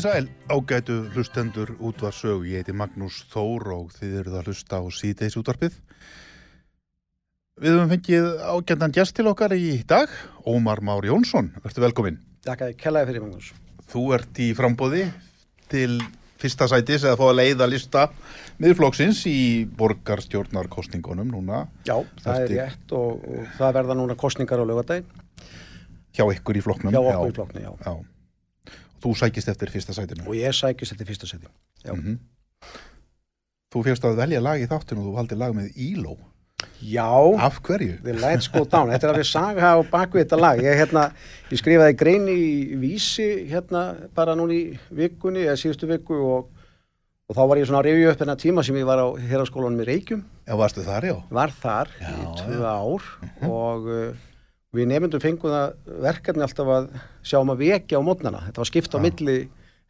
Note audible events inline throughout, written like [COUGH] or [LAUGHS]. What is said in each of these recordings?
Komið sæl, ágætu hlustendur útvarsög, ég heiti Magnús Þór og þið eruð að hlusta á síðdeis útvarpið. Við höfum fengið ágændan gæst til okkar í dag, Ómar Már Jónsson, verður velkominn. Takk að ég kellaði fyrir Magnús. Þú ert í frambóði til fyrsta sætis eða fá að leiða lista miðurflóksins í borgarstjórnarkostningunum núna. Já, það er rétt og, og það verða núna kostningar á lögadaginn. Hjá ykkur í floknum? Hjá okkur í floknum, já. já. Þú sækist eftir fyrsta sætinu? Og ég sækist eftir fyrsta sætinu, já. Mm -hmm. Þú fyrst að velja lag í þáttinu og þú haldi lag með Íló. Já. Af hverju? The Lights Go Down. Þetta er alveg saga á bakvið þetta lag. Ég, hérna, ég skrifaði grein í vísi hérna bara núni í vikunni, eða síðustu viku og, og þá var ég svona að revju upp þennan tíma sem ég var á hérarskólanum í Reykjum. Já, varstu þar, já? Var þar já, í tvö ár uh mhm. -huh. og uh, Við nefndum fengum það verkefni alltaf að sjá um að vekja á mótnana. Þetta var skipt á ja. milli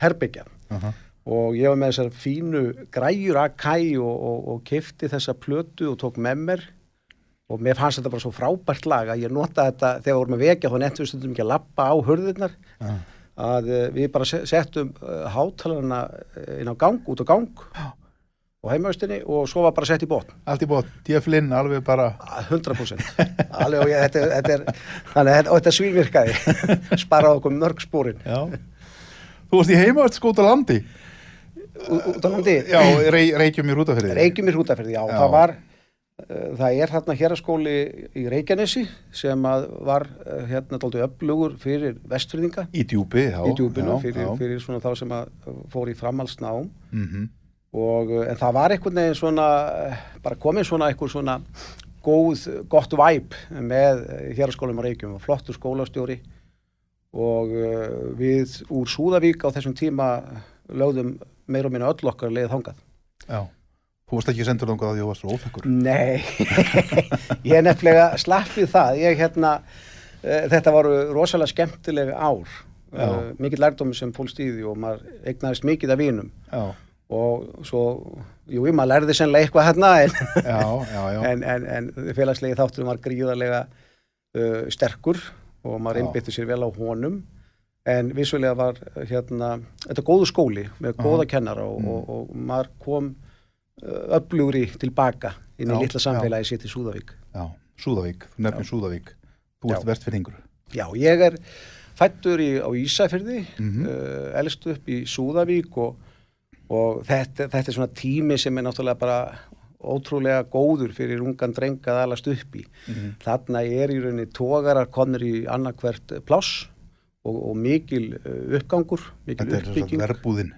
herbyggja uh -huh. og ég var með þessar fínu græjur að kæ og, og, og kifti þessa plötu og tók með mér og mér fannst þetta bara svo frábært lag að ég nota þetta þegar við vorum að vekja þá nettum við stundum ekki að lappa á hurðirnar Já. að uh, við bara se- settum uh, hátalarna inn á gang, út á gang. Og heimaustinni og svo var bara sett í botn. Allt í bótt, djöflinn, alveg bara 100% alveg og ég, þetta, þetta er þannig, að þetta, svínvirkaði. [LAUGHS] Sparaði okkur mörg spórin Já. Þú varst í heimavert skóta landi? Út á landi? Já, rey, reykjum í rútafyrði Reykjum í hrútaferði, já, Já. það var uh, það er hérna héraskóli í Reykjanesi sem að var uh, hérna dálítið upplugur fyrir vestfyrðinga Í djúpi, já í djúpinu já, fyrir, fyrir svona þá sem að fór í framhaldsnám. Mhm. Og uh, en það var einhvern veginn svona uh, bara komið svona einhver svona góð, gott væp með héraskólum á Reykjum og flottur skólastjóri og við úr Súðavík á þessum tíma lögðum meir og minna öll okkar leið þangað Já Þú varst ekki sendur þangað að því þú varst óþekkur Nei, [LAUGHS] ég er nefnilega slappið það. Ég hérna, þetta voru rosalega skemmtilega ár. Já. Mikill lærdómi sem í því og maður eignaðist mikið af vínum. Já, Og svo, jú, maður lærði sennilega eitthvað hérna en, [LAUGHS] en, en, en félagslegi þátturum var gríðarlega uh, sterkur og maður Já. einbytti sér vel á honum. En vissulega var hérna, þetta er góðu skóli með Aha. góða kennara og, Mm. og, og maður kom öflugri tilbaka inn í Já, litla samfélagi sér til Súðavík. já. Súðavík, nefnir Súðavík Þú ert Já. vestfyrringur Já, ég er fættur í, á Ísafyrði, Mhm. uh, elst upp í Súðavík og, og þetta, þetta er svona tími sem er náttúrulega bara ótrúlega góður fyrir ungan dreng að alast upp í. Mhm. Þarna er í rauninni tógarar konur í annarkvert pláss og, og mikil uh, uppgangur, mikil Þetta er þess að uppbygging. verbúðin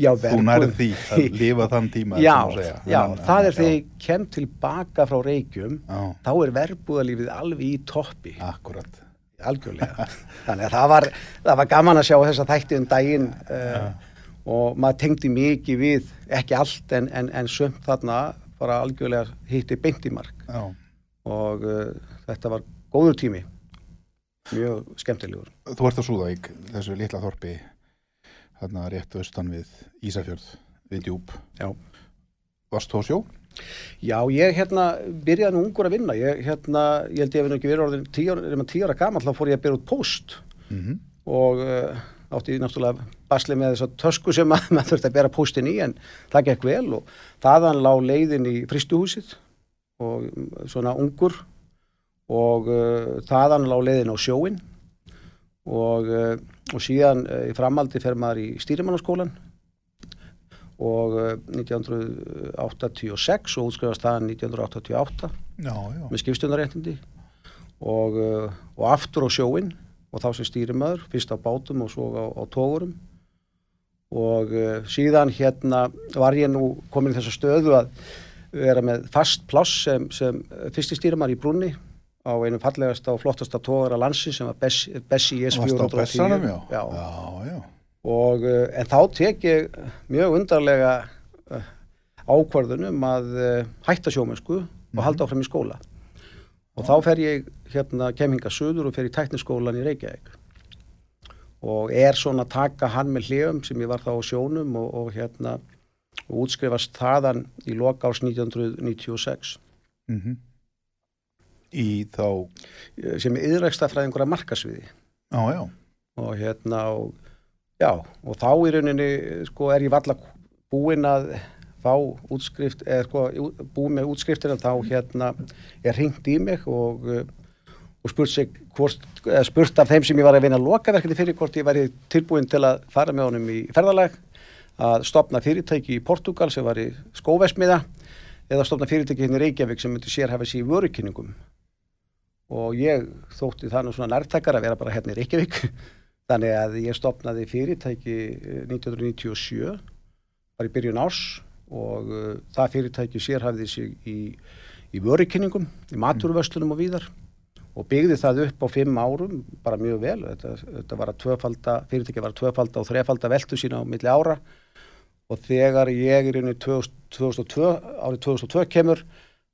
Já, Þú verbúð. nærið því að lifa þann tíma Já, já, Þennan- það er þegar ég kem tilbaka frá Reykjum, Já, þá er verbúðalífið alveg í toppi. akkurat algjörlega þannig að það var, það var gaman að sjá þessa þætti um daginn uh, og maður tengdi mikið við ekki allt en, en, en sömt þarna bara algjörlega hitti beint í mark. Já, og uh, þetta var góður tími. Mjög skemmtilegur. Þú ert á Súðavík, þessu litla þorpi þarna rétt austan við Ísafjörð, við djúp. Já. Varst þú á sjó? Já, ég hérna byrjaði nú ungur að vinna. Ég, hérna, ég held ég hef nú ekki verið orðin tíu tíu ára gamall þá fór ég að byrja út post Mm og uh, átti náttúrulega basli með þessa tösku sem að [LAUGHS] maður þurfti að bera póstin í en það gekk vel og þaðan lá leiðin í fristuhúsið og mm, svona ungur og uh, þaðan lá leiðin á sjóin og, uh, og síðan uh, í framaldi fer maður í stýrimannaskólan og uh, 1986 og útskrifast þaðan 1988 Já, já. með skipstjórnaréttindi og, uh, og aftur á sjóin og þá sem stýrimæður, fyrst á bátum og svo á, á tógurum og uh, síðan hérna var ég nú komin í þessa stöðu að vera með fast pláss sem, sem fyrsti stýrimæður í brunni á einu fallegasta og flottasta tógara landsi sem var Bessi, Bessi IS Varst á 410 Bessanum, já Já. já. Og, uh, en þá tek ég mjög undarlega uh, ákvarðunum að hætta sjómennsku og halda áfram í skóla. Og þá fer ég hérna kemhinga söður og fer í tækniskólan í Reykjavík. Og er svona að taka hann með hljum sem ég var þá á sjónum og, og hérna og útskrifast þaðan í loka árs 1996 Mm Í þá sem er yðrækstafræðingur að markasviði. Já, já og hérna og, já, og þá í rauninni sko er ég valla búinn að fá útskrift eða sko búið með útskriftina þá hérna er hringt í mig og, uh, og spurt sig hvort, spurt af þeim sem ég var að vinna lokaverkefni fyrir hvort ég væri tilbúin til að fara með honum í ferðalag að stopna fyrirtæki í Portugal sem var í skóvesmiða eða stopna fyrirtæki hérna í Reykjavík sem myndi sérhæfa sér í vörukynningum. Og ég þótti það nú svona nærtakar að vera bara hérna í Reykjavík [LAUGHS] þannig að ég stopnaði fyrirtæki eh, 1997 var í byrjun árs og uh, það fyrirtæki sérhæfði sig í, í vörukynningum, í maturvöslunum og víðar og byggði það upp á fimm árum bara mjög vel. Þetta, þetta var að tvöfalda, fyrirtæki var að tvöfalda og þrefalda veltu sína á milli ára. Og þegar ég er inn í 2002, árið 2002 kemur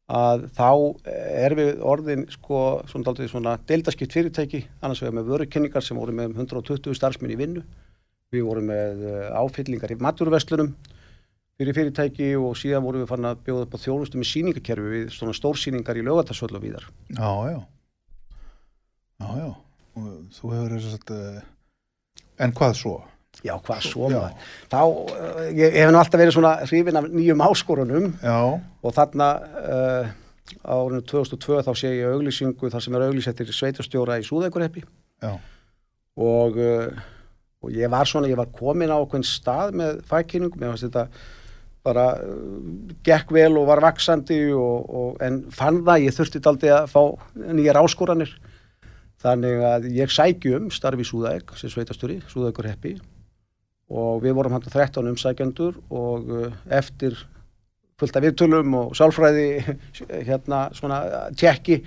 að þá er við orðin sko svona daldið svona deildaskipt fyrirtæki. Annars vegar með vörukynningar sem voru með um 120 starfsmenn í vinnu. Við vorum með eh, áfyllingar í maturverslunum fyrir fyrirtæki og síðan vorum við fann að bjóða upp á þjónustu með síningakerfi við svona stórsíningar í lögatarsvöld og víðar. Já, já. Já, já. Og þú hefur þess að, en hvað svo? Já, hvað svo Já. Þá, uh, ég, hef nú alltaf verið svona hrifin af nýjum áskorunum Já, og þarna uh, árinu 2002 þá sé ég auglýsingu þar sem er auglýsettir sveitarstjóra í Súðækurheppi já, og, uh, og ég var svona, ég var komin á okkur stað með fækinningum, ég fannst þetta bara uh, gekk vel og var vaksandi og, og, en fann það, ég þurfti daldi að fá nýjar áskoranir. Þannig að ég sæki um starfi í Súðæk sem sveitarstjóri, Súðækurheppi og við vorum hann 13 umsækjandur og uh, eftir fullt af viðtölum og sálfræði [LAUGHS] hérna svona tjekki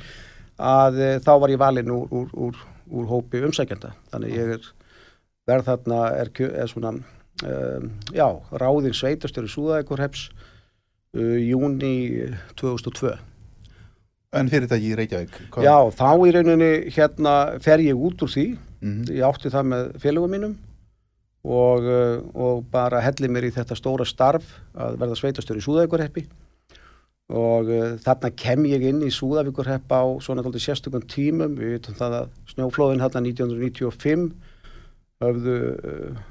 að uh, þá var ég valinn úr, úr, úr, úr hópi umsækjanda þannig ég er verð þarna er, er svona um, já, ráðin sveitastöru Súðavíkurheps uh, júni 2002 en fyrirtæki í Reykjavík? hvað- já, þá í rauninni hérna fer ég út úr því Mhm. ég átti það með félögum mínum og, uh, og bara helli mér í þetta stóra starf að verða sveitastöru Súðavíkurheppi og uh, þarna kem ég inn í Súðavíkurhepp á svona tóldi sérstökum tímum við veitum það að snjóflóðin hérna 1995 höfðu uh,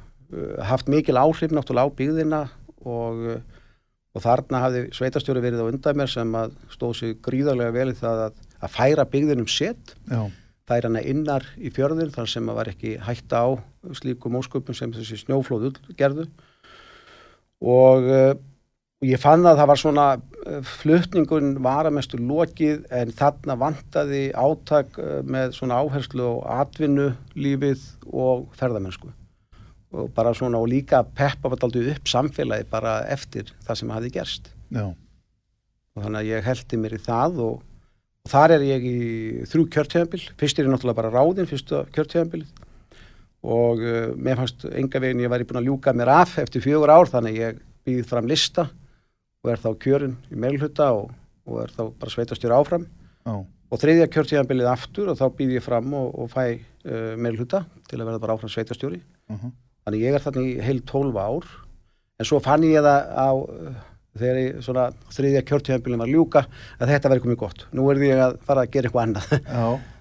haft mikil áhrif náttúrulega á byggðina og, uh, og þarna hafði sveitastjóri verið á undan mér sem að stóð sig gríðarlega vel í það að, að færa byggðinum sett Já, það er hana innar í fjörðin þar sem að var ekki hætta á slíkum ósköpum sem þessi snjóflóð gerðu. Og uh, ég fann að það var svona flutningun var að mestu lokið en þarna vantaði átak með svona áherslu á atvinnu, lífið og ferðamennsku og bara svona og líka peppa aldrei upp samfélagi bara eftir það sem hafði gerst. Já, og þannig að ég heldi mér í það og, og þar er ég í þrjú kjörtjöfambil, fyrst er ég náttúrulega bara ráðinn fyrstu kjörtjöfambilið og uh, mér fannst enga veginn ég væri búin að ljúka mér af eftir fjögur ár þannig að ég býð fram lista og er þá kjörinn í meilhuta og, og er þá bara sveitastjóri áfram. Já, og þriðja kjörtjöfambilið aftur og þá býð ég fram og, og fæ uh, meilhuta til að verða bara áfram sveitastjóri uh þannig ég er þarna í heil 12 ár. En svo fann ég það á þegar ég svona þriðja kjörtíðanbílinn var ljúka að þetta verði komið gott. Nú er ég að fara að gera eitthvað annað. [LAUGHS]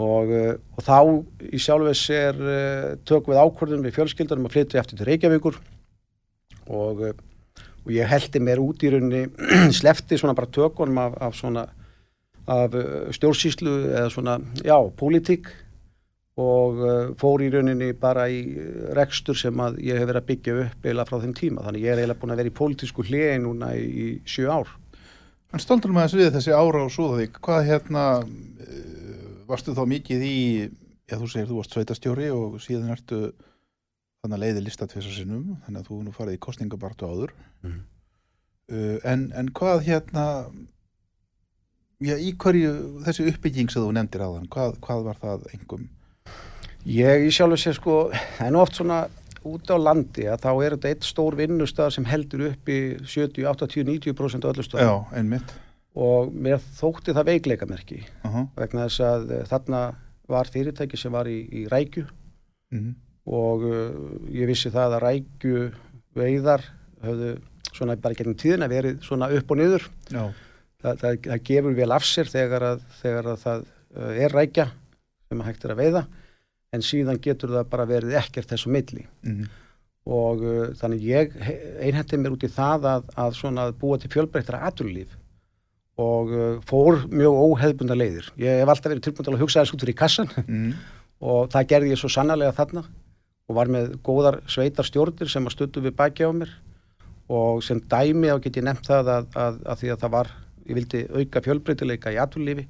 Og, uh, og þá í sjálfvegs er uh, tök við ákvörðun við fjölskyldanum að flytja eftir til Reykjavíkur. Og, uh, og ég heldi mér út í rauninni [CLEARS THROAT] slefti svona bara tökunum af, af svona af stjórnsýslu eða svona, já, pólitík og uh, fór í rauninni bara í uh, rekstur sem að ég hef verið að byggja upp eila frá þeim tíma. Þannig ég er eiginlega búin að vera í pólitísku hliði núna í, í sjö ár. En stoltur með þess við þessi ára á Súðavík, hvað hérna, uh, varstu þá mikið í, já þú segir þú varst sveitastjóri og síðan ertu þannig að leiði lista tvisar sinnum, þannig að þú nú farið í kostningabartu áður. Mhm. Uh, en, en hvað hérna, já í hverju þessi uppbygging sem þú nefndir þann, hvað, hvað var það engum? Ég í sjálfu sér sko, það er nú oft svona út á landi að þá er þetta eitt stór vinnustaf sem heldur upp í 70, 80, 90% öllu Já, stöðum einmitt. og mér þótti það veikleikamerki Uh vegna þess að uh, þarna var fyrirtæki sem var í, í rækju. -huh. og uh, ég vissi það að rækju veiðar höfðu svona bara gegnum tíðina verið svona upp og niður. Já, það, það, það gefur vel af sér þegar að, þegar að það uh, er rækja sem hægt er að veiða en síðan getur það bara verið ekkert þessu milli. Uh og uh, þannig ég einhendi mér út í það að, að svona að búa til fjölbreyttra aturlíf og uh, fór mjög óheðbunda leiðir. Ég hef alltaf verið tilbúin til að hugsa þess út fyrir kassan [LAUGHS] og það gerði ég svo sannarlega þarna. Og var með góðar sveitar stjórnir sem að stuttu við baki á mér. Og sem dæmi á get ég nefnt það að, að, að því að það var, ég vildi auka fjölbreytileika í aturlífi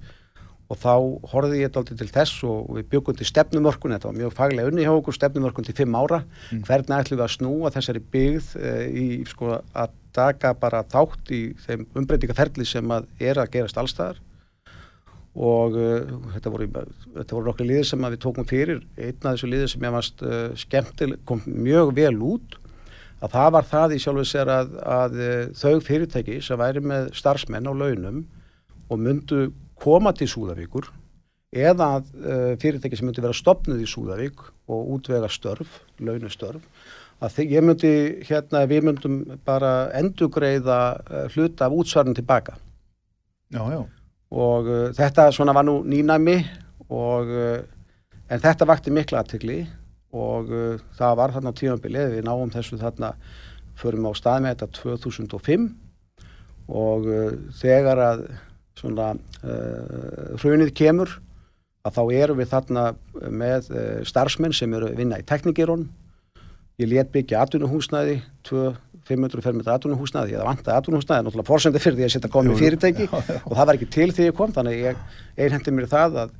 og þá horfði ég þetta til þess og við byggum til stefnumörkun, þetta var mjög faglega unni hjá okkur, stefnumörkun til fimm ára, Mm. hvernig ætlum við að snúa þessari byggð e, í sko að taka bara þátt í þeim umbreytingaferli sem að er að gerast allstaðar og uh, þetta voru, þetta voru nokkru liðir sem að við tókum fyrir, einn af þessu liðir sem ég varst uh, skemmtil, kom mjög vel út að það var það í sjálfu sér að, að þau fyrirtæki sem væri með starfsmenn á launum og myndu koma til Súðavíkur eða uh, fyrirtæki sem myndi vera stopnuð í Súðavík og útvega störf, launustörf að ég myndi hérna, við myndum bara endugreiða uh, hluta af útsvarinn tilbaka Já, já. og uh, þetta svona var nú nýnæmi og en þetta vakti mikla aðtegli og það var þarna á tímabilið við náum þessu þarna förum á stað með þetta 2005 og þegar að svona uh, hrunið kemur að þá erum við þarna með uh, starfsmenn sem eru að vinna í teknikirun ég let byggja atvinnuhúsnæði 2-500 fermetra atvinnuhúsnæði ég vantaði atvinnuhúsnæði, náttúrulega fórsendi fyrir því að setja komið fyrirtæki og það var ekki til því ég kom þannig að ég einhendi mér það að,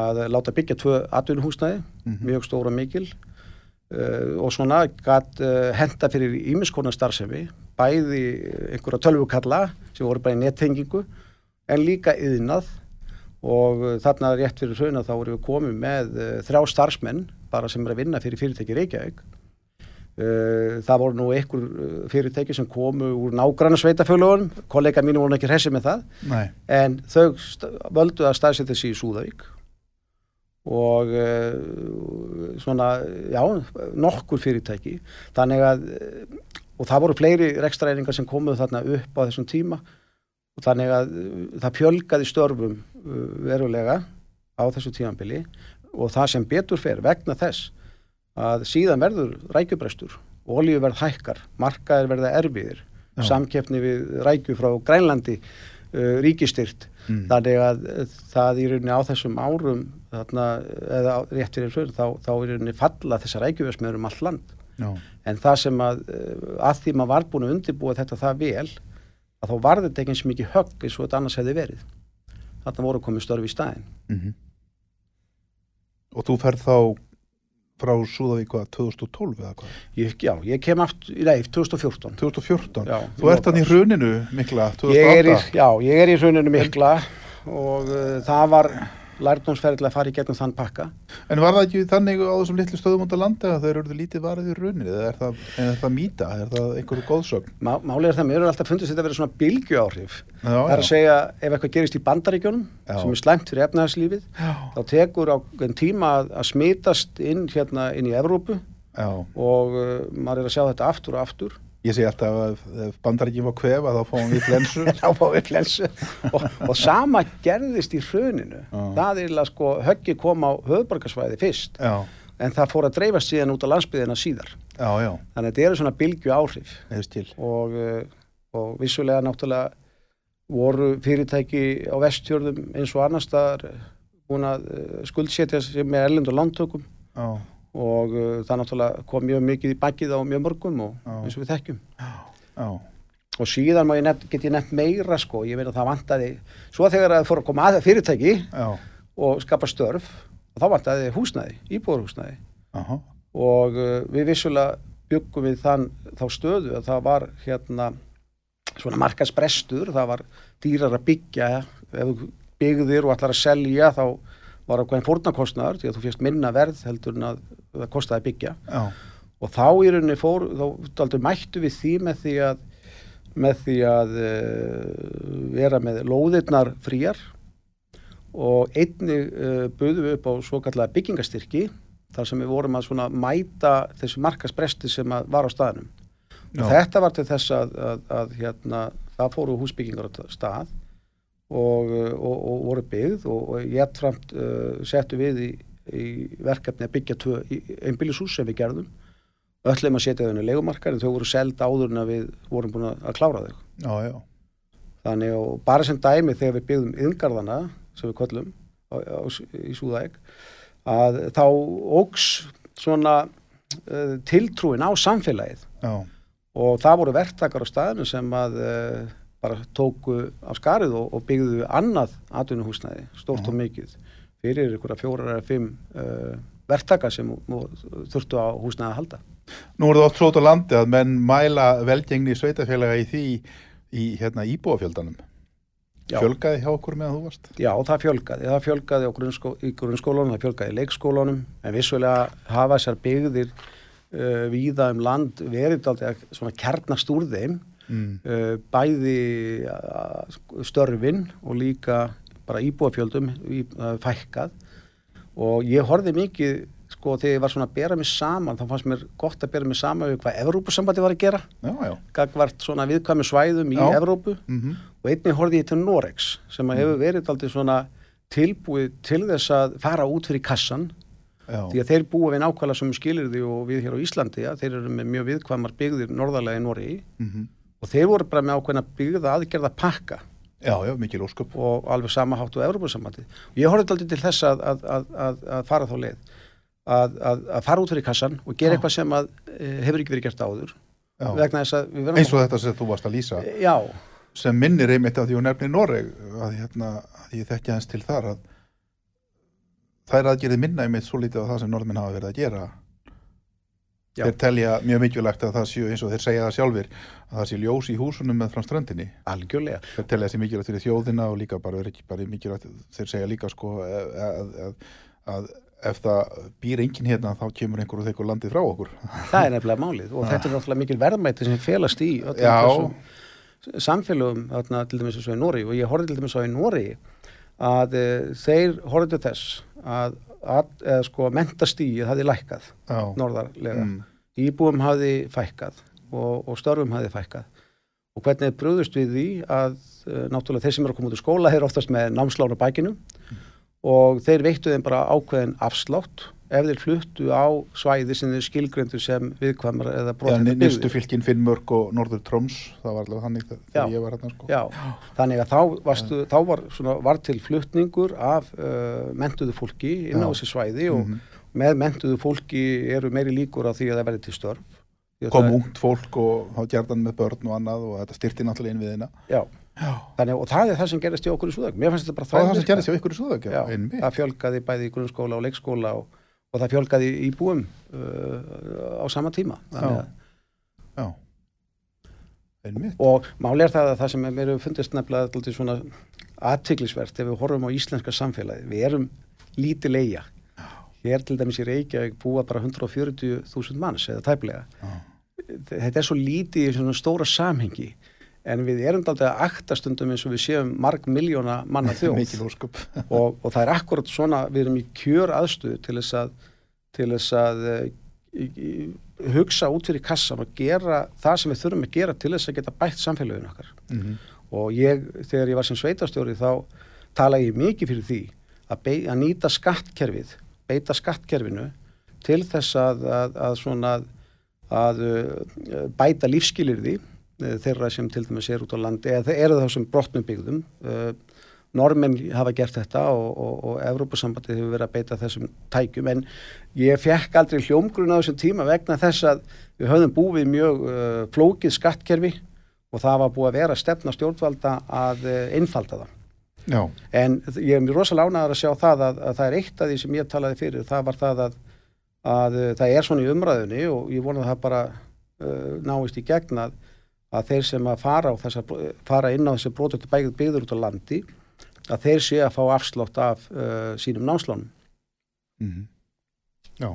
að láta byggja tvö atvinnuhúsnæði mjög stóra mikil uh, og svona gætt uh, henda fyrir ímiskona starfsemi bæði einhverja tölvukalla sem voru bara í nettengingu en líka yðnað og uh, þarna rétt fyrir hrauna þá voru við komið með uh, þrjá starfsmenn bara sem er að vinna fyrir fyrirtæki Reykjavík. Uh, það voru nú einhver fyrirtæki sem komu úr nágranna sveitafjölugunum kollega mínu voru ekki hressi með það. Nei. en þau völdu að staðsetja sig í Súðavík. Og uh, svona, já, nokkur fyrirtæki. Þannig að og það voru fleiri rekstræningar sem komuð þarna upp á þessum tíma og þannig að uh, það fjölgaði störfum uh, verulega á þessu tímanbili og það sem betur fer vegna þess að síðan verður rækjubrestur olíuverð hækkar, markaðir verða erfiðir Já. samkeppni við rækju frá Grænlandi uh, ríkistyrt Mm. þannig að uh, það í rauninni á þessum árum þarna, eða rétt fyrir hrun þá, þá í rauninni falla þessar rækjuversmiður um all land Já. en það sem að, að því maður var búin að undirbúa þetta það vel að þá var þetta ekki eins mikið högg eins og þetta annars hefði verið þarna voru komið störfi í staðin Mm Og þú ferð þá frá Súðavík hvað, 2012 eða hvað? ég, já, ég kem aftur, nei, 2014 2014? Já, Þú ert hann í hruninu mikla, ég er, í, 2008? já, ég er í hruninu mikla og uh, það var lærdómsferðilega að fara í gegnum þann pakka En var það ekki þannig á þessum litlu stöðum út á landi að þeir eru lítið varðið í hruninu? Eða er það, er það mýta? Er það einhverju góðsögn? Má, Málið er það, mér eru alltaf fundist þetta að vera svona bylgju áhrif Já, Það er að já. segja ef eitthvað gerist í bandaríkjónum Já. sem er slæmt fyrir efnahagslífið þá tekur á en tíma að, að smitast inn hérna inn í Evrópu Já. og uh, maður er að sjá þetta aftur og aftur Ég segi alltaf að ef bandaríkjum var kvefa þá fáum við flensu. [LAUGHS] þá fá við flensu og, og sama gerðist í hruninu. Já. það er að sko höggi kom á höfðborgarsvæði fyrst Já, en það fór að dreifast síðan út á landsbyðina síðar. Já, þannig að þetta eru svona bylgju áhrif og, uh, og vissulega náttúrulega voru fyrirtæki á vestjörðum eins og annars staðar búin að uh, skuldsetja sig með erlendur lántökum. Já, og uh, það náttúrulega kom mjög mikið í bakið á mjög mörgum og Já. eins og við þekkjum. Já, og síðan ég nefnt, get ég nefnt meira sko, ég veit að það vantaði svo þegar það fór að koma að fyrirtæki og skapa störf og þá vantaði húsnæði, íbúðarhúsnæði. Aha, og uh, við vissulega byggum við þann, þá stöðu að það var hérna svona markaðsbrestur, það var dýrar að byggja, ef þú byggðir og ætlar að selja þá var ákveðin fórnarkostnaður því að þú férst minna verð heldur en að það kostaði að byggja. Já, og þá í rauninni fór, þá daldur mættu við því með því að með því að uh, vera með lóðirnar fríar. Og einnig uh, buðum við upp á svo kallega byggingastyrki þar sem við vorum að svona mæta þessu markasbresti sem var á og þetta var til þess að, að, að hérna, það fóru húsbyggingar á stað og, uh, og, og voru byggð og, og ég framt uh, settu við í, í verkefni að byggja tvö einbýlishús sem við gerðum. Öllum að setja þau inn í legumarkar en þau voru seld áður en við vorum búin að klára þau. Já, já, þannig og bara sem dæmi þegar við byggðum yðngarðana sem við köllum á, á, í Súðaeg að þá ógs svona uh, tiltrúin á samfélagið. Já, og það voru verktakar á staðinu sem að uh, bara tóku af skarið og, og byggðu annað atvinnuhúsnæði, stórt og mikið fyrir ykkur að fjórar eða fimm uh, verktaka sem þurftu á húsnæði að halda. Nú er það oft trót á landi að menn mæla velgengni sveitafélaga í því í hérna íbúafjöldanum. Já. Fjölgaði hjá okkur meðan þú varst? Já, það fjölgaði. Það fjölgaði grunnskó, í grunnskólanum, það fjölgaði í leikskólanum, en vissulega hafa þessar byggðir uh, víða um land verið aldrei svona kernast úr þeim, Mm. uh, bæði uh, störfin og líka bara íbúafjöldum í, uh, fækkað. Og ég horfði mikið sko þegar ég var svona að bera mig saman þá fannst mér gott að bera mig saman við hvað Evrópusambandi var að gera. Gagvart svona viðkvæmi svæðum í Já. Evrópu. Mm og einnig horfði ég til Norex sem að hefur verið aldrei svona tilbúið til þess að fara út fyrir kassan já. því að þeir búa við nákvæmlega sem skilirði og við hér á Íslandi að þeir eru með mjög viðkvæmar byggðir norðarlega í Noregi. Mm og þeir voru bara með ákveðna byggða aðgerða pakka já, já, mikil ósköp. og alveg sama hátt á Evrópusambandi og ég horfði aldrei til þess að, að, að, að, að fara þá leið að, að, að fara út fyrir kassan og gera Já. eitthvað sem að e, hefur ekki verið gert áður Já. vegna þess að við verðum Eins og þetta sem þú varst að lýsa, Já, sem minnir einmitt að því hún nefnir Noreg, að, hérna, ég þekki aðeins til þar að þær aðgerði minna einmitt svo lítið á það sem norðmenn hafa verið að gera. Já. Þeir telja mjög mikilvægt að það séu eins og þeir segja það sjálfir að það sé ljós í húsunum með fram ströndinni. algjörlega Þeir telja þessi mikilvægt fyrir þjóðina og líka bara, bara mikilvægt, þeir segja líka sko að, að, að, að ef það býr enginn hérna þá kemur einhver og þeir landið frá okkur. Það er nefnilega málið og þetta er náttúrulega mikil verðmæti sem felast í þarna til dæmis eins og í Nóri og ég horfði til dæmis á í Nóri að e, þeir horfðu þess að, að sko mentastíið hafði lækkað norðarlega, Mm. íbúum hafði fækkað og, og störfum hafði fækkað. Og hvernig brúðust við því að e, náttúrulega þeir sem eru að koma út úr skóla eru oftast með námslán á bækinu og þeir veittu þeim bara ákveðin afslátt ef þeir fluttu á svæði sem þeir skilgrendu sem viðkvæmar eða Já, brotandi nýstu fylkin Finnmörk og Norður Troms, það var alveg þannig þegar ég var hérna sko. Já, þannig að þá, varstu, þá var, svona, var til flutningur af uh, mentuðu fólki inn á þessi svæði og Mhm. með mentuðu fólki eru meiri líkur á því að það verði til störf. Kom ungt fólk og þá gerðan með börn og annað og þetta styrti náttúrulega inn við hérna Já, Já, þannig og það er það sem gerist í okkur í bara það var það sem hjá ykkur í Súðak Já, einmitt. það fjölgaði bæði í grunnskóla og leikskóla og, og það fjölgaði í búum uh, á sama tíma. Já. Já, einmitt og máli er það að það sem mér hefur fundist nefnilega alltaf svona aðtiklisvert ef við horfum á íslenska samfélagi við erum lítið leia hér til dæmis í Reykjavík búa bara 140.000 manns eða tæplega Já. þetta er svo lítið í svona stóra samhengi en við erum alltaf að akta stundum eins og við séum marg miljóna manna þjóð [LAUGHS] [LAUGHS] og, og það er akkurat svona, við erum í kjör aðstöðu til þess að, til þess að eh, í, í, hugsa út fyrir kassan og gera það sem við þurfum að gera til þess að geta bætt samfélaginu okkar. Mhm. Og ég, þegar ég var sem sveitastjóri þá tala ég mikið fyrir því að, bei, að nýta skattkerfið, beita skattkerfinu til þess að, að, að svona að uh, bæta lífskilirði þeirra sem til dæmis er út á landi eða eru það sem brotnum byggðum. Uh, normenn hafa gert þetta og, og, og Evrópusambandi hefur verið að beita þessum tækjum. En ég fekk aldrei hljómgrun á þessum tíma vegna þess að við höfðum búið mjög uh, flókið skattkerfi og það var búið að vera stefna stjórnvalda að uh, einfalda það. Já, En ég er mjög rosalega ánægðar að sjá það að, að það er eitt af því sem ég talaði fyrir, það var það að, að uh, það er svona í umræðunni og ég vona að það bara uh, náist í gegn að, þeir sem að fara, á þessar, fara inn á þessi brotöktu byggður út á landi að þeir sé að fá afslátt af uh, sínum námslánum. mhm. Já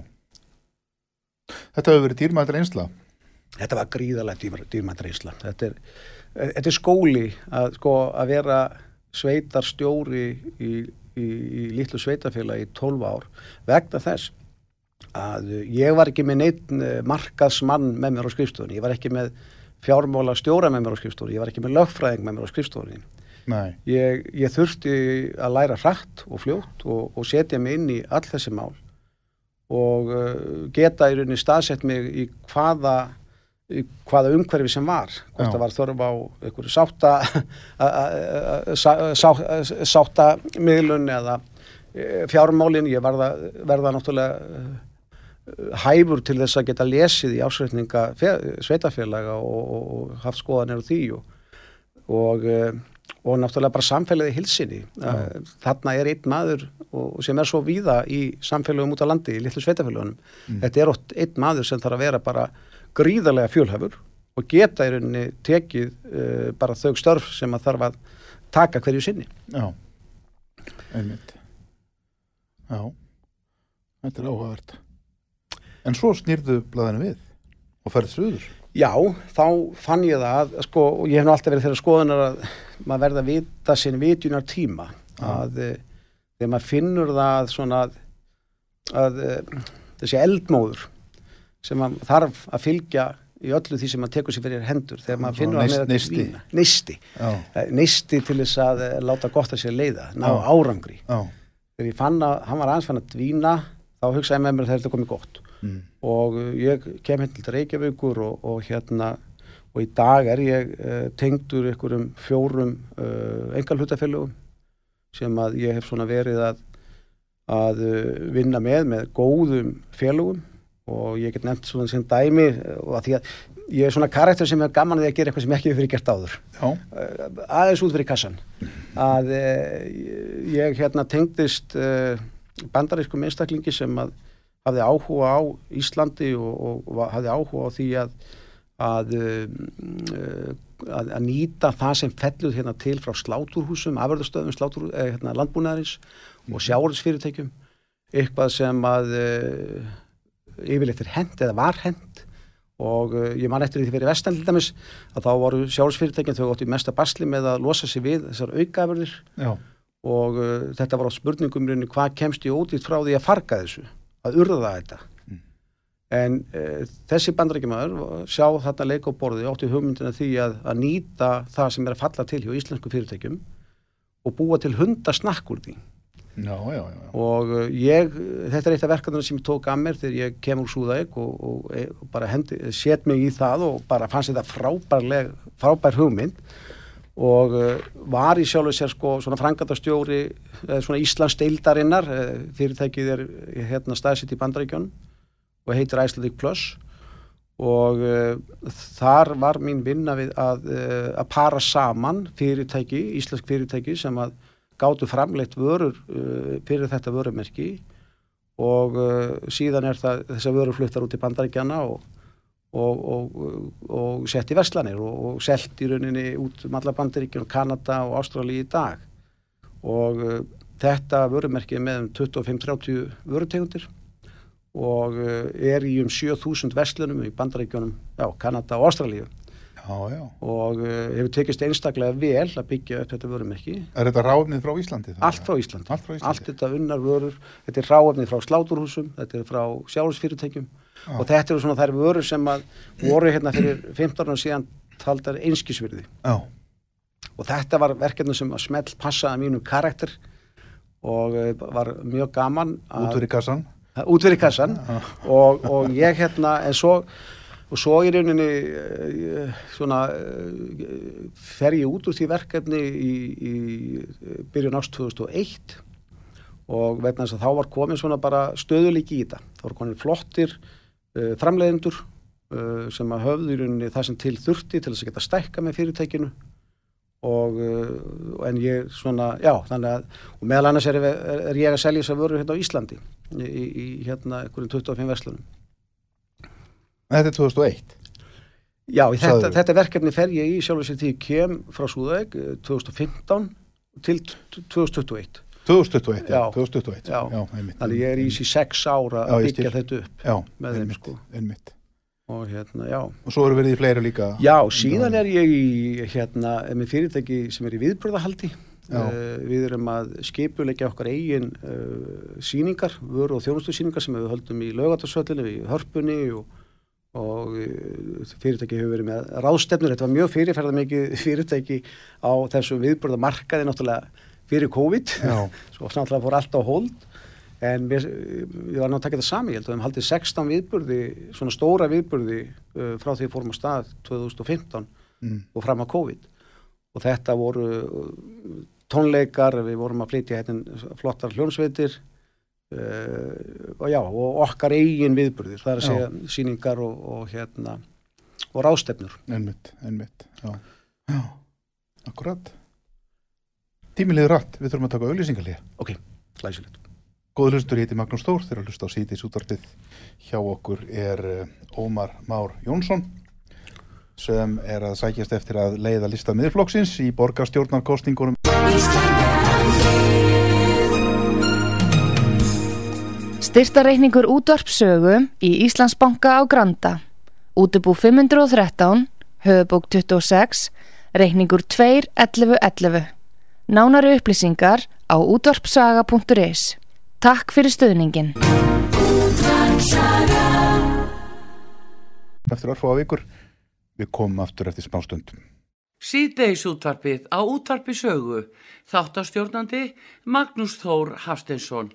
Þetta hefur verið dýrmættir einsla Þetta var gríðarlega dýr, dýrmætt reynsla. Þetta er, eh, þetta er skóli að, sko, að vera sveitar stjóri í, í, í litlu sveitafélagi í 12 ár vegna þess að ég var ekki með neitt markaðsmann með mér á skrifstofunni. Ég var ekki með fjármála stjóra með mér á skrifstofunni. Ég var ekki með lögfræðing með mér á skrifstofunni. Nei, Ég, ég þurfti að læra hratt og fljótt og, og setja mig inn í all þessi mál og uh, geta í rauninni staðsett mig í hvaða, í hvaða umhverfi sem var. Hvort það var þörf á einhverju sátta, [LAUGHS] a- a- a- sá- sá- sáttamiðlun eða eh, fjármálin. Ég verða, verða náttúrulega hæfur til þess að geta lesið í ásreitninga sveitafélaga og, og, og haft skoðanir á því og, og, eh, og náttúrulega bara samfélagið í hilsinni. Já. Þarna er einn maður sem er svo víða í samfélagum út á landi, í litlu sveitafélagunum. Þetta er ótt einn maður sem þarf að vera bara gríðarlega fjölhafur og geta í rauninni tekið uh, bara þau störf sem að þarf að taka hverju sinni. já Einmitt Já Þetta er áhugavert En svo snýrðu blaðinu við og ferð suður. Já, þá fann ég það að, sko, og ég hef nú alltaf verið þeirra skoðunar að maður verða að vita sinn vitjunar tíma, að eh, þegar maður finnur það svona að, að eh, þessi eldmóður sem að þarf að fylgja í öllu því sem maður tekur sér fyrir hendur þegar maður finnur að meira neisti. neisti. Já, neisti til þess að eh, láta gott að sér leiða ná Já. árangri. Já, þegar ég fann að hann var aðeins fann að dvína þá hugsaði með mér að þetta komið gott mm. og uh, ég kem hérna til Reykjavíkur og, og hérna og í dag er ég uh, tengdur einhverjum fjórum uh, engalhutafélögum sem að ég hef svona verið að, að vinna með með góðum félögum. Og ég get nefnt svona sem dæmi og að því að ég er svona karakter sem er gaman að að gera eitthvað sem ekki hefur verið gert áður. Já, aðeins út fyrir kassan að uh, ég hérna tengdist bandarískum einstaklingi sem að hafði áhuga á Íslandi og, og, hafði áhuga á því að að, um, að, að nýta það sem felluð hérna til frá sláturhúsum, afverðastöðum slátur, eh, hérna, landbúnaðarins og sjáurðsfyrirtækjum eitthvað sem að uh, yfirleitt er hent eða var hent og uh, ég man eftir því fyrir vestan til dæmis að þá voru sjálfsfyrirtækjum þau gótt í mesta basli með að losa sig við þessar aukaverðir og uh, þetta var á spurningum í hvað kemst ég ódýrt frá því að farga þessu að urða þetta. Mm. en uh, þessi bandarækjumæður sjá þarna leik á borði átti hugmyndina því að, að nýta það sem er að falla til hjá íslensku fyrirtækjum og búa til hundasnakk úr því. Já, já, já, og uh, ég, þetta er eitt af verkefnum sem ég tók að mér þegar ég kem úr Súðavík og, og, og bara set mig í það og bara fannst þetta frábærleg, frábær hugmynd og uh, var í sjálfu sér sko svona frangatastjóri uh, svona Íslands deildarinnar uh, fyrirtækið er hérna staðsitt í Bandaríkjón og heitir Icelandic Plus. Og uh, þar var mín vinna við að, uh, að para saman fyrirtæki, íslensk fyrirtæki sem að gátu framleitt vörur uh, fyrir þetta vörumerki. Og síðan er það þessar vörur fluttar út í bandaríkjana og, og, og, og sett í verslanir og, og selt í rauninni út um alla bandaríkjana, Kanada og Ástrali í dag og uh, þetta vörumerki er með um 25-30 vörutegundir og uh, er í um 7000 verslunum í bandaríkjunum, já, Kanada og já. og uh, hefur tekist einstaklega vel að byggja upp þetta vörumerki Er þetta ráfnið frá Íslandi? allt frá Íslandi, Allt frá Íslandi. allt þetta unnar vörur þetta er ráefnið frá sláturhúsum þetta er frá sjálfsfyrirtækjum og þetta eru svona þær vörur sem að voru hérna fyrir 15 ára síðan taldar einskisvirði. Já, og þetta var verkefni sem að smelt passaði mínu karakter og uh, var mjög gaman að- út fyrir kassan. út fyrir kassan og, og ég hérna en svo og svo í rauninni uh, svona uh, fer ég út úr því verkefni í, í eh, byrjun ást 2001 og vegna þess að þá var komin svona bara stöðulíki í þetta. Þá voru komin flottir framleiðendur uh, sem að höfðu í rauninni það sem til þurfti til þess að geta stækka með fyrirtækinu. Og uh, en ég svona, já, þannig að og meðal annars er, er, er ég að selja þess að vöru hérna á Íslandi í, í, hérna einhverjum 25 verslunum. Þetta er 2001. Já, þetta, þetta verkefni fer ég í sjálfur sér því ég kem frá Súðavík eh, 2015 til t- 2021 2021, já, Já. 2021. Já. já einmitt. þannig ég er í þessi sex ára að byggja þetta upp með þeim, sko. einmitt. og hérna, já Og svo eru verið í fleiri líka. Já, síðan er ég í hérna, með fyrirtæki sem er í viðbröðahaldi uh, við erum að skipuleggja okkar eigin uh, síningar, vöru og þjónustu síningar sem við höldum í lögatarsvöllinu, í hörpunni og, og uh, fyrirtæki hefur verið með ráðstefnur, þetta var mjög fyrirferða mikið [LAUGHS] fyrirtæki á þessu viðbröðamarkaði náttúrulega fyrir COVID Já. [LAUGHS] svo náttúrulega fór allt á hold en við, við varum að taka þetta sami ég held að við höfum haldið 16 viðburði svona stóra viðburði uh, frá því fórum að stað 2015 Mm. og fram að COVID og þetta voru uh, tónleikar, við vorum að flytja hérna flottar hljómsveitir uh, og já, og okkar eigin viðburðir, það er að Já. segja síningar og, og hérna og ráðstefnur. Einmitt, einmitt, já. Já, akkurat. Tímiliður rætt, við þurfum að taka auglýsingalíða. Ok, glæsilegt. Góður hlustur, ég heiti Magnús Stór, þegar að hlusta á síðis útvarpið hjá okkur er eh, Ómar Már Jónsson sem er að sækjast eftir að leiða lista miðflokksins í borgarstjórnarkostningunum. Styrtareikningur útvarpsögu í Íslandsbanka á Granda. Útubú 513, höfubók 26, reikningur 2.11.11. Nánari upplýsingar á útvarpsaga.is. Takk fyrir stöðningin. Eftir orðfóða vikur, við komum aftur eftir smá stundum. Síðdeis útvarpið á útvarpi sögu. Þáttastjórnandi Magnús Þór Hafstensson.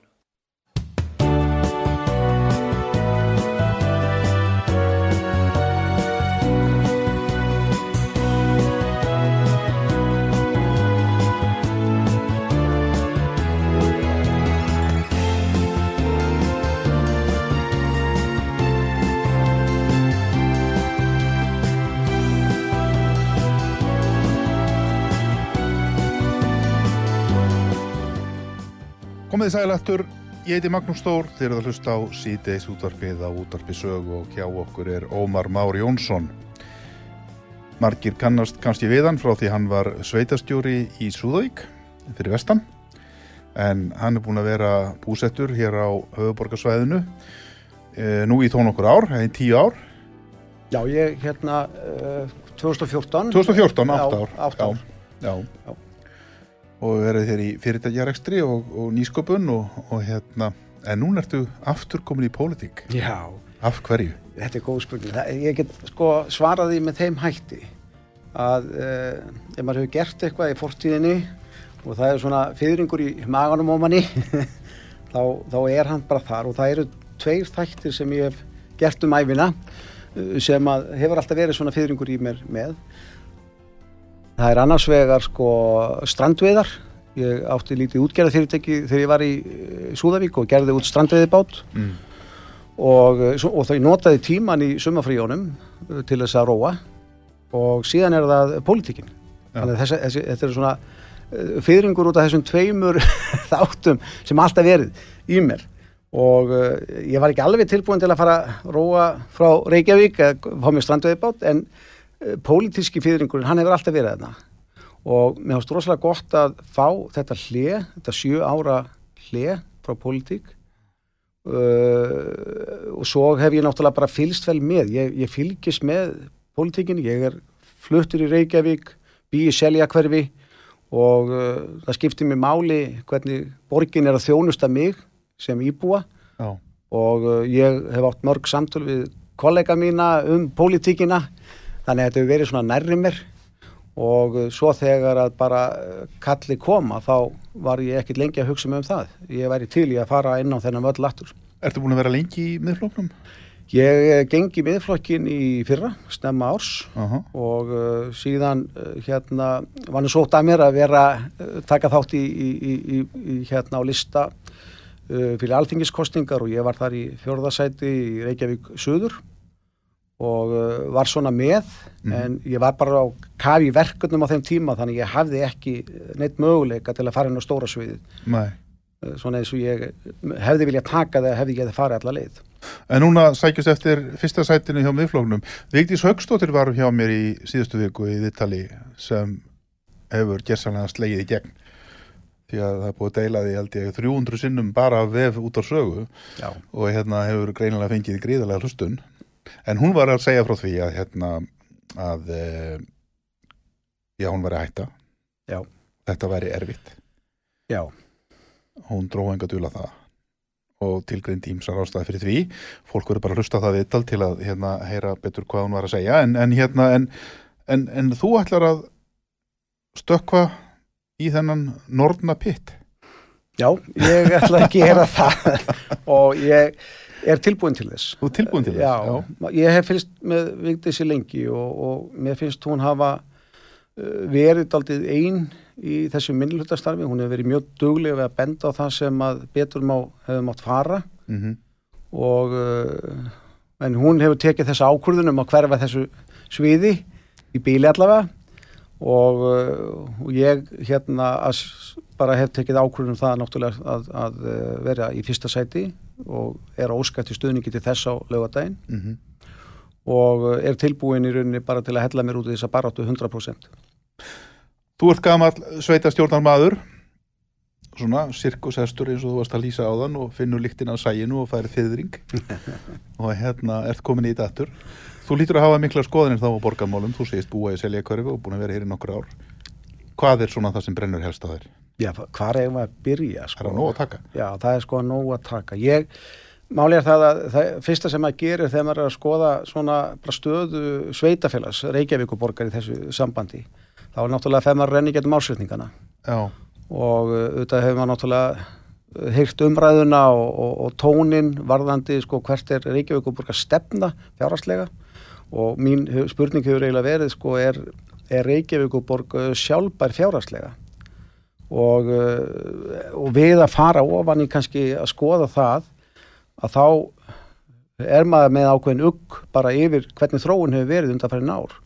Komiði sælættur, ég heiti Magnús Stór, þeir eru að hlusta á síðdeis útvarpið á útvarpi sög og hjá okkur er Ómar Már Jónsson. Margir kannast kannski við hann frá því hann var sveitastjóri í Súðavík fyrir vestan en hann er búin að vera búsettur hér á höfuborgarsvæðinu e, nú í tón okkur ár, eða í tíu ár. Já, ég hérna uh, 2014. 2014, átt ár. Átt ár. Já, já. Og verið þér í fyrirtækjarekstri og, og nýsköpun og, og hérna, en núna ertu aftur komin í pólitík. Já. Af hverju? Þetta er góð spurning. Ég get sko svaraði með þeim hætti að uh, ef maður hefur gert eitthvað í fortíðinni og það er svona fyrringur í maganum á manni [LAUGHS] þá, þá er hann bara þar og það eru tveir þættir sem ég hef gert um æfina sem að hefur alltaf verið svona fyrringur í mér með það er annars vegar sko strandveðar ég átti lítið útgerðarfyrirtæki þegar ég var í Súðavík og gerði út strandveðibát Mm. og, og þau notaði tíman í sumafríjónum til þess að róa. Og síðan er það pólitíkin. Þannig að þessi, þetta er svona fyrringur út af þessum tveimur [LAUGHS] þáttum sem alltaf verið í mér. Og ég var ekki alveg tilbúin til að fara að róa frá Reykjavík eða fá mér strandveðibát en pólitíski fyrringurinn hann hefur alltaf verið þarna. Og mér finnst rosalega gott að fá þetta hlje, þetta sjö ára hlje frá pólitík. Uh, og svo hef ég náttúrulega bara fylgst vel með. Ég, ég fylgist með pólitíkin ég er fluttur í Reykjavík bý í seljakverfi og uh, það skiptir mér máli hvernig borgin er að þjónusta mig sem íbúa. Já. og uh, ég hef átt mörg samtöl við kollega mína um pólitíkina þannig að þetta hefur verið svona nærri mér og uh, svo þegar að bara uh, kalli koma þá var ég ekkit lengi að hugsa mig um það ég væri til í að fara inn á þennan völl aftur Ertu búin að vera lengi í miðflóknum? ég eh, gengi miðflokkin í fyrra snemma árs Aha. og uh, síðan uh, hérna var nú sótt að mér að vera uh, taka þátt í, í, í, í, hérna á lista uh, fyrir alþingiskostingar og ég var þar í fjórðasæti í Reykjavík Suður og uh, var svona með en ég var bara á kafi verkefnum á þeim tíma þannig ég hafði ekki neitt möguleika til að fara inn á stóra sviðið Nei. uh, svona eins og ég hefði viljað taka það hefði ég hefði farið alla leið En núna sækjast eftir fyrsta sætinu hjá miðflóknum. Vigdís Högstóttir var hjá mér í síðustu viku í Vittali sem hefur gerðsanlega slegið í gegn. Því að það er búið að deila því held ég 300 sinnum bara vef út á sögu Já. og hérna hefur greinilega fengið gríðarlega hlustun. En hún var að segja frá því að hérna að e, já, hún var að hætta. Já. Þetta væri erfitt. Já, Hún dróði enga dula það og tilgrind ímsar ástæði fyrir því. Fólk verður bara að hlusta það viðtal til að hérna heyra betur hvað hún var að segja. En, en hérna, en, en, en þú ætlar að stökkva í þennan norðna pitt. Já, ég ætla ekki að gera það [LAUGHS] og ég er tilbúin til þess. Er tilbúin til þess? Já, ég hef fylgst með Vigdísi lengi og, og mér finnst hún hafa uh, verið aldrei einn í þessu minnlutastarfi. Hún hefur verið mjög duglega við að benda á það sem að betur má, hefur mátt fara Mm og uh, en hún hefur tekið þessa ákvörðunum að hverfa þessu sviði í bíli allavega og, uh, og ég hérna bara hef tekið ákvörðunum það náttúrulega að, að vera í fyrsta sæti og er óskætt í stuðningi til þess á laugadaginn -hmm. og uh, er tilbúin í rauninni bara til að hella mér út í þessa baráttu 100%. Þú ert gamall sveitastjórnar maður, svona sirkushestur eins og þú varst að lýsa á þann og finnur líktin á sæginu og færi þiðring [LAUGHS] og hérna ert komin í datur. Þú lítur að hafa mikla skoðinir þá á borgarmálum, þú segist búa í Seljakörfi og búin að vera hér í nokkur ár. Hvað er svona það sem brennur helst á þér? Já, hvað er að byrja? Það Sko? er að nóg að taka. Já, það er sko nóg að taka. Ég Máli er það að það fyrsta sem maður gerir þegar maður er að skoða svona stöðu sveitafélags, Reykjavíkuborgar í þessu sambandi, þá er náttúrulega þegar maður renni getum ásveitningana og uh, auðvitað hefur maður náttúrulega heyrt umræðuna og, og, og tónin varðandi sko hvert er Reykjavíkuborgar stefna fjárhastlega og mín spurning hefur eiginlega verið sko er, er Reykjavíkuborg uh, sjálfbær fjárhastlega og, uh, og við að fara ofan í kannski að skoða það að þá er maður með ákveðin ugg bara yfir hvernig þróun hefur verið undan færið nár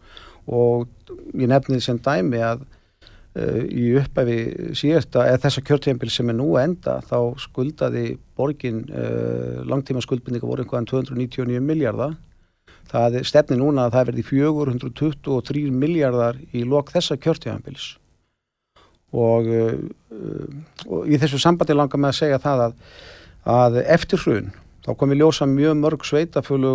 og ég nefnið sem dæmi að uh, í uppæfi síðasta eða þessa kjörtjempil sem er nú enda þá skuldaði borgin uh, langtíma skuldbindika voru einhverjan 299 miljardar það stefni núna að það verði 423 miljardar í lok þessa kjörtjempils og, uh, og í þessu sambandi langar með að segja það að, að eftir hrun þá kom við ljósa mjög mörg sveitafjölu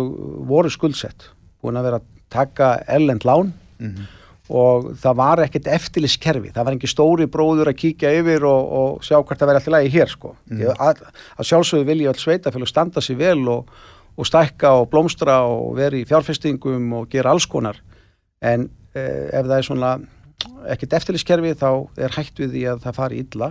voru skuldsett, búin að vera að taka ellend lán mm -hmm. og það var ekkert eftirliskerfi, það var ekki stóri bróður að kíkja yfir og, og sjá hvert að vera alltaf lægi hér sko. Mm -hmm. að, að sjálfsögðu vilja all sveitafjölu standa sér vel og, og stækka og blómstra og veri í fjárfestingum og gera alls konar en eh, ef það er svona ekkert eftirliskerfi þá er hægt við því að það fari illa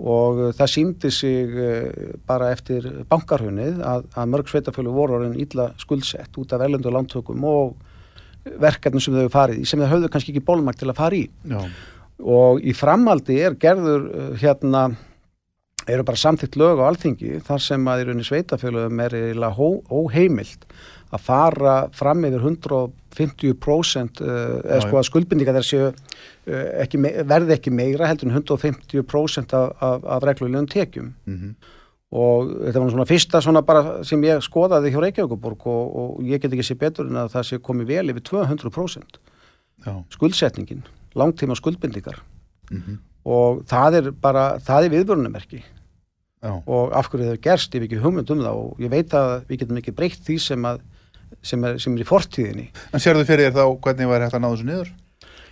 og uh, það síndi sig uh, bara eftir bankarhunnið að, að mörg sveitafjölu voru orðin ítla skuldsett út af erlendu lántökum og verkefnum sem þau farið í sem þau höfðu kannski ekki bólmakt til að fara í Já. og í framaldi er gerður uh, hérna eru bara samþitt lög á alþingi þar sem að í rauninni sveitafjölum er óheimilt að fara fram yfir 150% eða sko að skuldbindinga þessi Eh, ekki, verði ekki meira heldur en 150% af, af, af reglulegum tekjum mm -hmm. og þetta var svona fyrsta svona bara sem ég skoðaði hjá Reykjavíkuborg og, og ég get ekki sé betur en að það sé komið vel yfir 200% Já. skuldsetningin, langtíma skuldbindingar mm -hmm. og það er bara, það er viðvörunumerki og af hverju það er gerst ég hef ekki hugmynd um það og ég veit að við getum ekki breytt því sem, að, sem, er, sem er í fortíðinni En sér þú fyrir þá hvernig var hægt að ná þessu niður?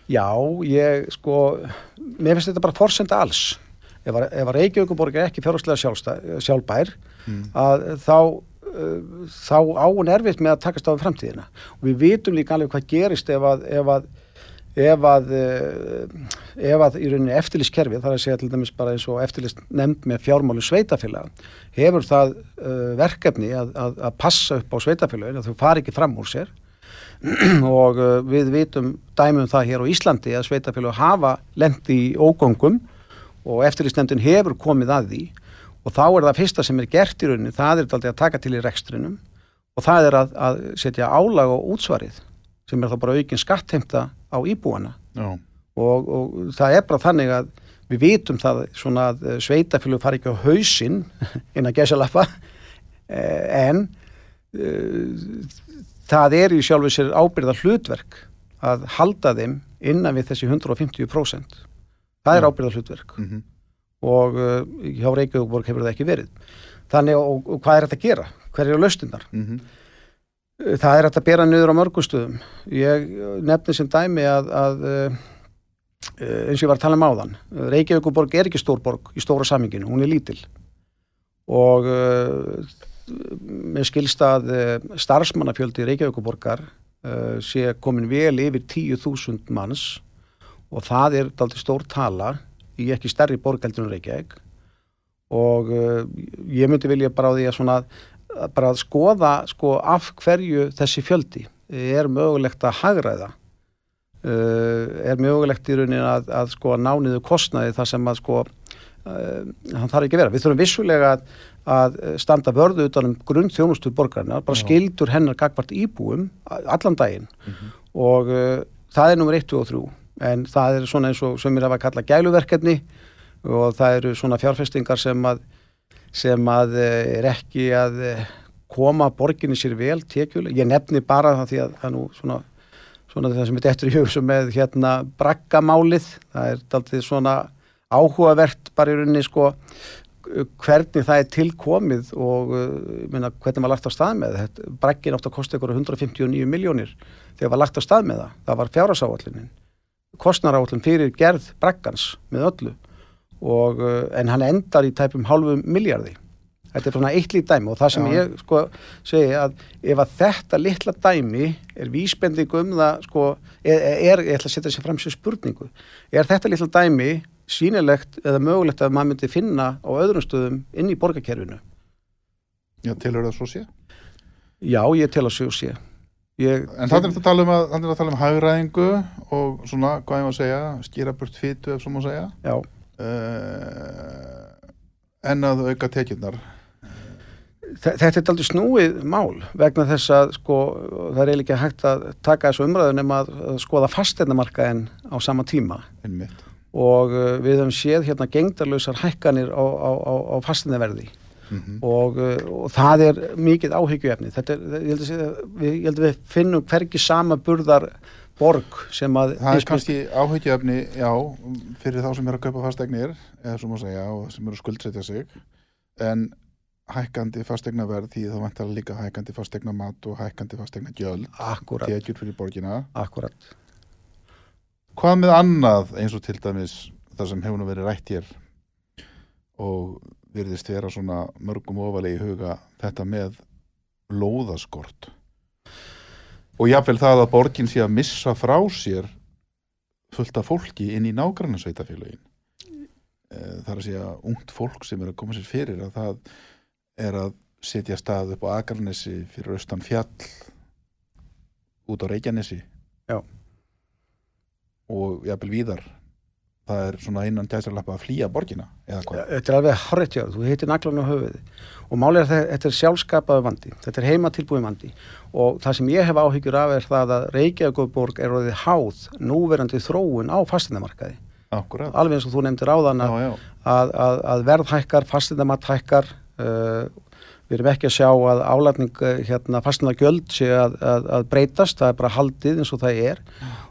Já, ég sko, mér finnst þetta bara forsenda alls. Ef að, Reykjavíkuborg er ekki fjárháslega sjálfbær, mm. að þá, uh, þá án erfitt með að takast á framtíðina. Og við vitum líka alveg hvað gerist ef að, ef að, ef að, uh, ef að í rauninni eftirlýskerfið, það er að segja til dæmis bara eins og eftirlýst nefnd með fjármálu sveitafélag, hefur það uh, verkefni að passa upp á sveitafélagin, að þau fari ekki fram úr sér. [CLEARS THROAT] Og uh, við vitum dæmum það hér á Íslandi að sveitafélag hafa lendi í ógöngum og eftirlýstnefndin hefur komið að því. Og þá er það fyrsta sem er gert í rauninni, það er alltaf að taka til í rekstrinum og það er að, að setja álag og útsvarið sem er þá bara aukinn skattheimta á íbúana og, og það er bara þannig að við vitum það svona að sveitafélag fari ekki á hausinn [LAUGHS] inn að gæsa lappa eh, en uh, það er í sjálfu sér ábyrða hlutverk að halda þeim innan við þessi 150%. Það er ábyrða hlutverk mm -hmm. og uh, hjá Reykjavík hefur það ekki verið. Þannig og, og hvað er þetta að gera? Hver eru laustinnar? Mm -hmm. Það er þetta að bera niður á mörgustöðum. Ég nefni sem dæmi að, að uh, eins og ég var að tala um áðan, Reykjavík er ekki stórborg í stóra saminginu, hún er lítil og uh, með skilstað eh, starfsmannafjöldi Reykjavíkuborgar sé komin vel yfir 10.000 manns og það er aldrei stór tala í ekki stærri borgældunum Reykjavík og ég myndi vilja bara á því að svona bara að skoða sko af hverju þessi fjöldi er mögulegt að hagraða uh, er mögulegt í raunin að, að sko nániðu kostnaði þar sem að sko hann þarf ekki að vera. Við þurfum vissulega að, að standa vörðu utanum grunn þjónustur borgarna, bara Já. skildur hennar gagvart íbúum allan daginn mm -hmm. og uh, það er nummer 1 og 3 en það er svona eins og sem er að kalla gæluverkefni og það eru svona fjárfestingar sem að sem að uh, er ekki að uh, koma borginni sér vel tekjuleg, ég nefni bara það því að það nú svona, svona það sem er eftir í hugsu með hérna braggamálið, það er alltaf svona áhugavert bara í rauninni sko hvernig það er tilkomið og uh, minna, hvernig maður lagt á stað með þetta? Breggin átt að kosta ykkur 159 miljónir þegar maður lagt á stað með það. Það var fjárhásáallinin kostnaráallin fyrir gerð breggans með öllu og, uh, en hann endar í tæpum halvu miljardi þetta er svona eitt lít dæmi og það sem Já. ég sko segi að ef að þetta litla dæmi er vísbending um það sko, er, er ég ætla að setja sér fram sér spurningu er þetta litla dæmi sýnilegt eða mögulegt að maður myndi finna á öðrum stöðum inn í borgarkerfinu Já, tilhör það svo sé. já, ég tel að sjó sé ég, En þannig er þetta að tala um, að, að tala um hagræðingu og svona, hvað ég má segja, skýra burt fytu ef svo má segja. já, en að auka tekjurnar. Þe- Þetta er aldrei snúið mál vegna þess að sko, það er eiginlega hægt að taka þessu umræðu nema að, skoða fasteinnamarkaðin á sama tíma Einmitt. og uh, við höfum séð hérna gengdarlausar hækkanir á, á, á, á fasteinnaverði Mm og, uh, og það er mikið áhyggjuefni þetta er, ég held að, við, finnum hvergi sama burðar borg sem að Það er kannski áhyggjöfni, já, fyrir þá sem eru að kaupa fastegnir, eða svo má segja, og sem eru að skuldsetja sig, en hækkandi fastegnaverð því þá vantar líka hækkandi fastegnamat og hækkandi fastegnagjöld, akkurat, tekjur fyrir borgina. akkurat Hvað með annað eins og til dæmis það sem hefur nú verið rætt hér og virðist vera svona mörgum ofalegi huga þetta með lóðaskort og jáfnvel það að borgin sé að missa frá sér fullt af fólki inn í nágranna sveitafélögin það er að segja ungt fólk sem er að koma sér fyrir að það er að setja stað upp á Akarnesi fyrir austan fjall út á Reykjanesi. Já. og jafnvel víðar það er svona innan gæsarlappa að flýja borgina eða hvað? Þetta er alveg horrið hjá, þú heitir naglan á höfuði og málið er að þetta er sjálfskapaðu vandi, þetta er heima tilbúið vandi. Og það sem ég hef áhyggjur af er það að Reykjavíkuborg er orðið háð núverandi þróun á fastindamarkaði Akkurat. Alveg eins og þú nefndir áðan að, já, já. að, að, að verð hækkar, fastindamatt hækkar uh, við erum ekki að sjá að álætning uh, hérna fastindagjöld sé að, að, að breytast, það er bara haldið eins og það er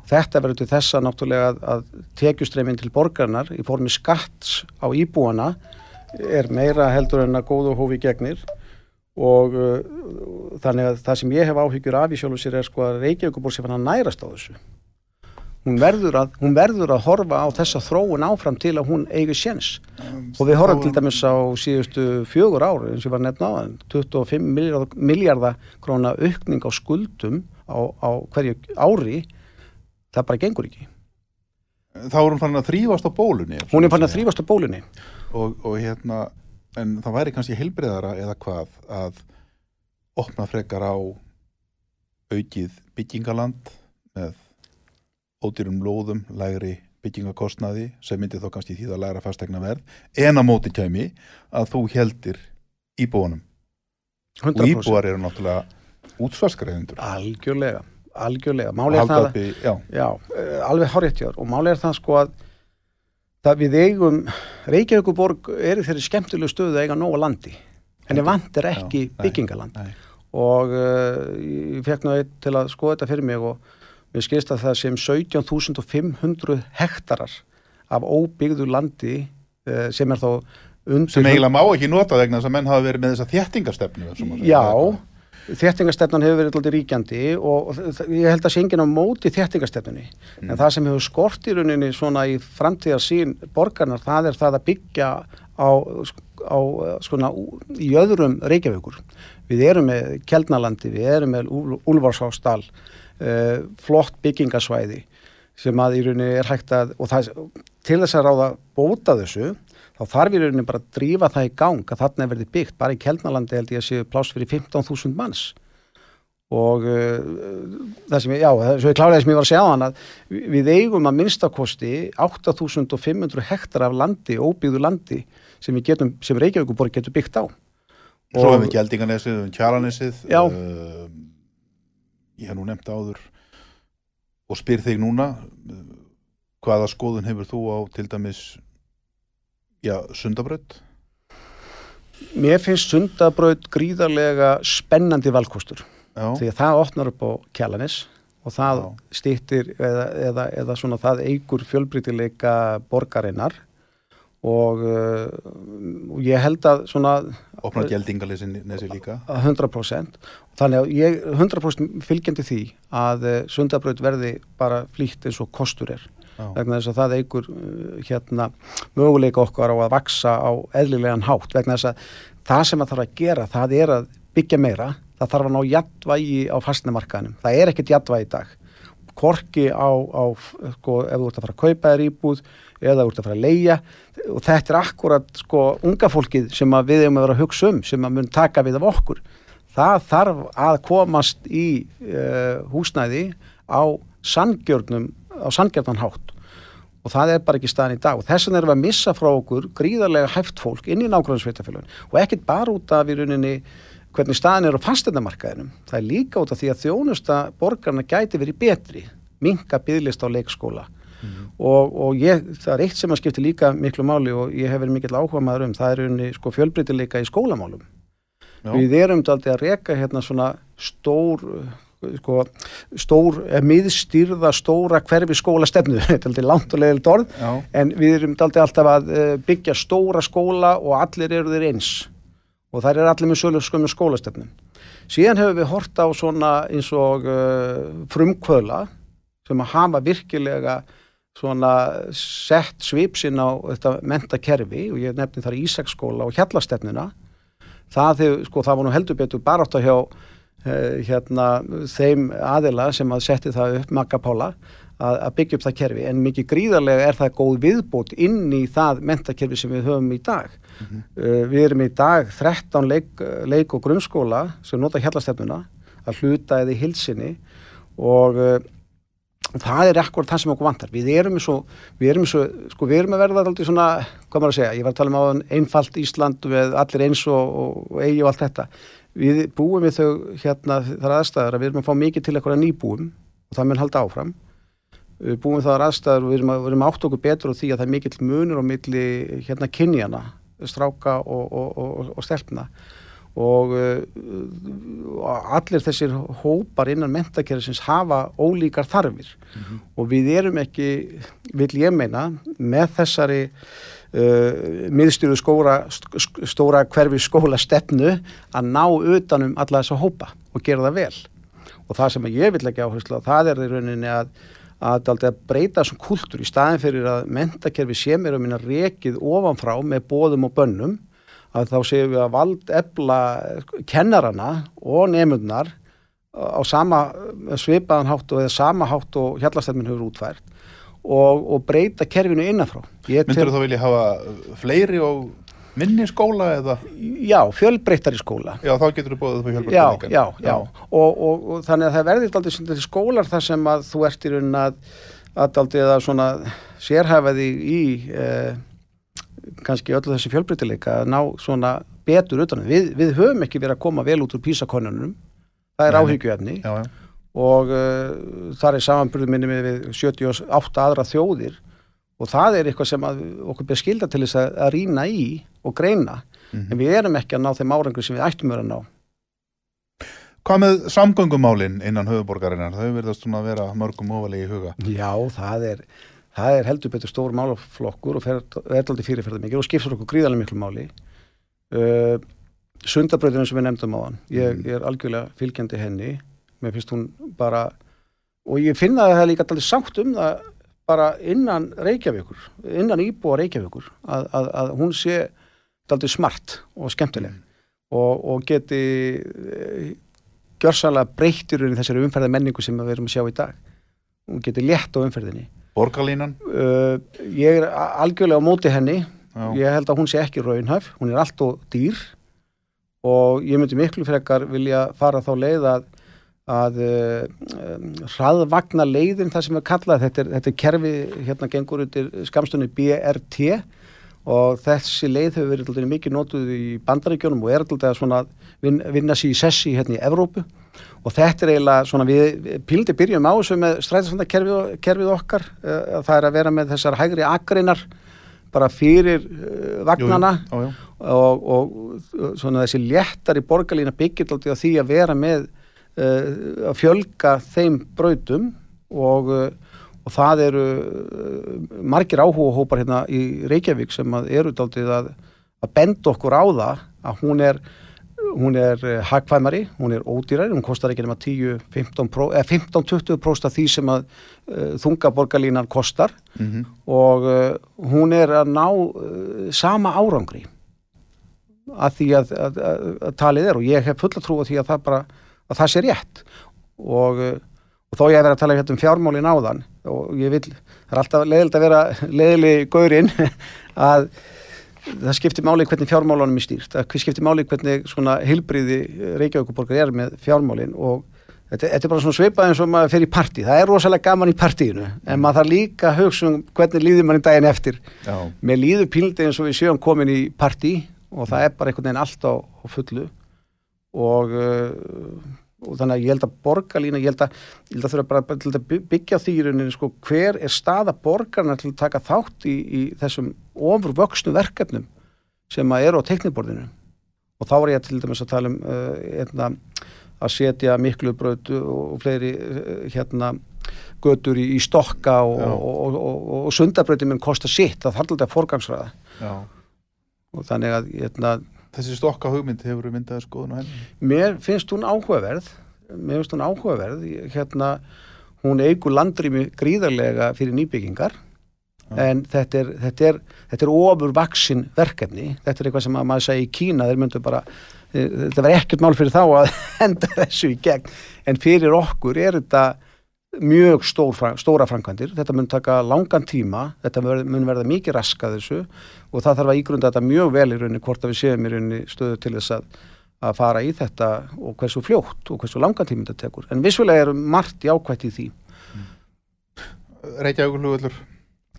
þetta verður til þessa náttúrulega að, að tekjustreifin til borgarnar í formi skatts á íbúana er meira heldur en að góðu hófi gegnir. Og uh, þannig að það sem ég hef áhyggjur af í sjálfu sér er sko að Reykjavíkuborg sé fann að nærast á þessu. Hún verður, að, hún verður að horfa á þessa þróun áfram til að hún eigi séns. Og við horfum til dæmis á síðustu fjögur ár eins og var nefna á 25 miljardar, miljardar króna aukning á skuldum á, á hverju ári það bara gengur ekki. Þá er hún fann að þrýfast á bólunni hún er fann að segja. þrýfast á bólinni og, og hérna en það væri kannski heilbriðara eða hvað að opna frekar á aukið byggingaland með ódýrum lóðum, lægri byggingakostnaði sem myndi þó kannski því að læra fastegna verð en á móti kæmi að þú heldir íbúanum og 100% íbúar eru náttúrulega útsvarskreiðendur algjörlega, algjörlega. Málið er það uppi, já, Já, eh, alveg hárétt hjá þér og málið er það sko að það við eigum, Reykjavíkuborg er þeirri skemmtilegu stöðu að eiga nóga landi. En vant er ekki Já, nei, byggingaland nei. og uh, ég fekk eitt til að skoða þetta fyrir mig og mér skilst að það sem 17.500 hektarar af óbyggðu landi uh, sem er þá undir sem eiginlega má ekki nota vegna þess að menn hafa verið með þessa segja. Já, þéttingastefnan hefur verið alltaf ríkjandi og og ég held að sé enginn á móti þéttingastefnunni. En það sem hefur skort í rauninni svona í framtíðar sín borgarnar, það er það að byggja á, á skona, í öðrum Reykjavíkur. Við erum með Kjeldnalandi, við erum með Úlfarsásdal, uh, flott byggingasvæði sem að í rauninni er hægt að, og það, til þess að ráða bóta þessu, þá þarf í rauninni bara að drífa það í gang að þarna er verið byggt, bara í Keldnalandi held ég að séu pláss fyrir 15.000 manns. Og uh, það sem ég, já, það- ég kláraði sem ég var að segja á hann að vi- við eigum að minnstakosti 8.500 hektar af landi, óbyggðu landi sem við getum, sem Reykjavíkuborg getur byggt á. Svo hefum við Gjaldinganesið, við hefum Kjalanesið Já. uh, Ég hef nú nefnt áður og spyr þig núna uh, hvaða skoðun hefur þú á til dæmis já, sundabraut? Mér finnst sundabraut gríðarlega spennandi valkostur. Já, því að það opnar upp á kjalanis og það Já. stýttir eða, eða, eða svona það eigur fjölbreytileika borgarinnar og uh, og ég held að svona opna Gjaldingalesi líka. Að 100% þannig að ég 100% fylgjandi því að uh, sundabraut verði bara flýtt eins og kostur er. Vegna þess að það eigur uh, hérna möguleika okkar á að vaksa á eðlilegan hátt. Vegna þess að það sem það þarf að gera, það er að byggja meira, það þarf að ná jættvægi á fastnemarkaðinum, það er ekkert jættvægi í dag. Korki á, á sko, ef þú ert að fara að kaupa þér íbúð eða þú ert að fara að leia og þetta er akkurat sko unga fólkið sem við hefum að vera að hugsa um sem að mun taka við af okkur. Það þarf að komast í uh, húsnæði á sangjörnum á sangjörnan hátt. Og það er bara ekki staðin í dag. Og þess vegna erum við að missa frá okkur gríðarlega hæft fólk inn í nákvæmsveitafélagin og ekkert bara út af í rauninni hvernig staðin er á fastendamarkaðinum það er líka út af því að þjónusta borgarna gæti verið betri minga byggðlist á leikskóla. Mm -hmm. og, og ég, það er eitt sem að skipti líka miklu máli og ég hef verið mikill áhuga maður um það er unni sko fjölbreytileika í skólamálum. Já. við erum aldrei að reka hérna svona stór sko, stór, miðstýrða stóra hverfi skólastefnu [LAUGHS] þetta er langt og leiðilegt orð Já. en við erum alltaf að eh, byggja stóra skóla og allir eru þeir eins. Og það er allir með sölu skömmu skólastefnum síðan hefur við hort á svona eins og uh, frumkvöla sem að hafa virkilega svona sett svipsin á þetta mentakerfi og ég nefni þar Ísaksskóla og Hjallastefnuna. Það, sko, það var nú heldur betur bara átt að hjá eh, hérna, þeim aðila sem að setti það upp Magapála að, að byggja upp það kerfi. En mikið gríðarlega er það góð viðbót inn í það mentakerfi sem við höfum í dag. Mm -hmm. uh, við erum í dag 13 leik, leik og grunnskóla sem nota Hjallastefnuna að hluta eða í hilsinni og uh, það er ekkur það sem okkur vantar. Við erum svo, við erum svo sko við erum að verða alltaf svona, hvað maður að segja ég var að tala um á einfalt Ísland með allir eins og, og, og eigi og allt þetta við búum við þau hérna þar aðstæður að við erum að fá mikið til eitthvað nýbúum og það mun halda áfram. Við búum þar aðstæður og við erum, að, við erum átt okkur betur og því að það er mikill munur og milli hérna kynjana stráka og, og stelpna. Og uh, allir þessir hópar innan mentakerfisins hafa ólíkar þarfir. Mm -hmm. og við erum ekki, vil ég meina, með þessari uh, miðstjóðu skóra, stóra hverfi skóla stefnu að ná utanum alla þessa hópa og gera það vel. Og það sem ég vil ekki áherslu á það er í rauninni að að, að breyta þessum kultur í staðin fyrir að mentakerfi sé mér um minna rekið ofanfrá með bóðum og bönnum að þá séum við að vald ebla kennarana og nefnundnar á sama svipaðan hátt og eða sama hátt og hjallastefnin hefur útfært og, og breyta kerfinu innanfrá. Myndur þú þá vilja hafa fleiri og minni skóla eða? Já, fjölbreytari skóla. Já, þá getur þú bóðið fyrir fjölbreytari líka. Já, já, já. Og, og, og þannig að það verður aldrei skólar þar sem að þú ert í raunin að, að aldrei að svona sérhæfaði í eh, kannski öllu þessi fjölbreytileika að ná svona betur utan við, við höfum ekki verið að koma vel út úr písakonunum það er áhyggjuefni og uh, þar er samanbyrðu minni við 78 aðra þjóðir og það er eitthvað sem okkur ber skilda til þess að, að rýna í og greina mm -hmm. en við erum ekki að ná þeim árangur sem við ættum að ná Hvað með samgöngumálinn innan höfuborgarinnar? Þau verðast svona að vera mörgum ofalegi í huga. Já, það er það er heldur betur stór málaflokkur og verðaldi fyrirferðar mikið og skipsar okkur gríðarlega miklu máli uh, sundabröðinu sem við nefndum á hann ég, mm. ég er algjörlega fylgjandi henni mér finnst hún bara og ég finna að það líka allir sátt um það bara innan Reykjavíkur innan Íbúa Reykjavíkur að, að, að hún sé allir smart og skemmtileg mm. og, og geti e, gjörsalega breyttir í þessari umferðamenningu sem við erum að sjá í dag hún geti létt á umferðinni Borgarlínan? Uh, ég er algjörlega á móti henni. Já. Ég held að hún sé ekki raunhæf. Hún er allt og dýr og ég myndi miklu frekar vilja fara þá leið að, að uh, hraðvagna leiðin það sem er kallað. Þetta er, þetta er kerfi, hérna gengur undir skamstunni BRT og þessi leið hefur verið mikið nótuð í bandaríkjónum og er alltaf svona að vinna sér í sessi hérna í Evrópu og þetta er eiginlega svona við pildi byrjum á þessu með stræðisvandarkerfið okkar uh, það er að vera með þessar hægri akreinar bara fyrir uh, vagnana jú, jú. Og, og svona þessi léttar í borgarlína byggir alltaf því að vera með að fjölga þeim brautum og, og það eru margir áhuga hópar hérna í Reykjavík sem eru alltaf að, að benda okkur á það að hún er hún er eh, hagkvæmari, hún er ódýrari, hún kostar ekki nema 15-20% af því sem að þungaborgarlínan kostar mm -hmm. og hún er að ná sama árangri að því að, að, að, að talið er og ég hef fulla trú á því að það bara að það sé rétt. Og, uh, og þó ég hef verið að tala hérna um fjármálin áðan og ég vil, það er alltaf leiðilegt að vera leiðili gaurinn [LAUGHS] að það skiptir máli hvernig fjármálunum er stýrt, að skiptir máli hvernig svona hilbriði Reykjavíkuborgar er með fjármálin. Og þetta, þetta er bara svona svipað eins og maður fer í partí, það er rosalega gaman í partíinu en maður þarf líka að hugsa um hvernig líður mann í daginn eftir. Já. með líður píldi eins og við séum komin í partí og það er bara einhvern veginn allt á, á fullu og, uh, og þannig að ég held að borgarlína, ég held að, ég held að þurfa bara til að byggja því í rauninni sko hver er staða borgarna til að taka þátt í, í þessum ofurvöxnu verkefnum sem að eru á tekniborðinu og þá er ég til dæmis að tala um uh, hérna, að setja miklu brödu og fleiri uh, hérna götur í, í stokka og, og, og, og, sundabröti mun kosta sitt, það þarf alltaf forgangsraða. Já. og þannig að hérna, Þessi stokka hugmynd hefur myndaði skoðun á henni. mér finnst hún áhugaverð. Mér finnst hún áhugaverð. Hérna, hún eigur landrými gríðarlega fyrir nýbyggingar. En þetta er, þetta er, þetta er ofur vaksin verkefni. Þetta er eitthvað sem að maður segi í Kína þeir myndu bara, eh, þetta var ekkert mál fyrir þá að [LAUGHS] henda þessu í gegn. En fyrir okkur er þetta mjög stór, stóra framkvæmdir. Þetta mun taka langan tíma. Þetta mun verða- mikið raskað þessu og það þarf að ígrunda þetta mjög vel í rauninni hvort að við séum í rauninni stöðu til þess að að fara í þetta og hversu fljótt og hversu langan tíma þetta tekur. En vissulega er margt jákvætt í því. Reykjavíkur hlugvöllur.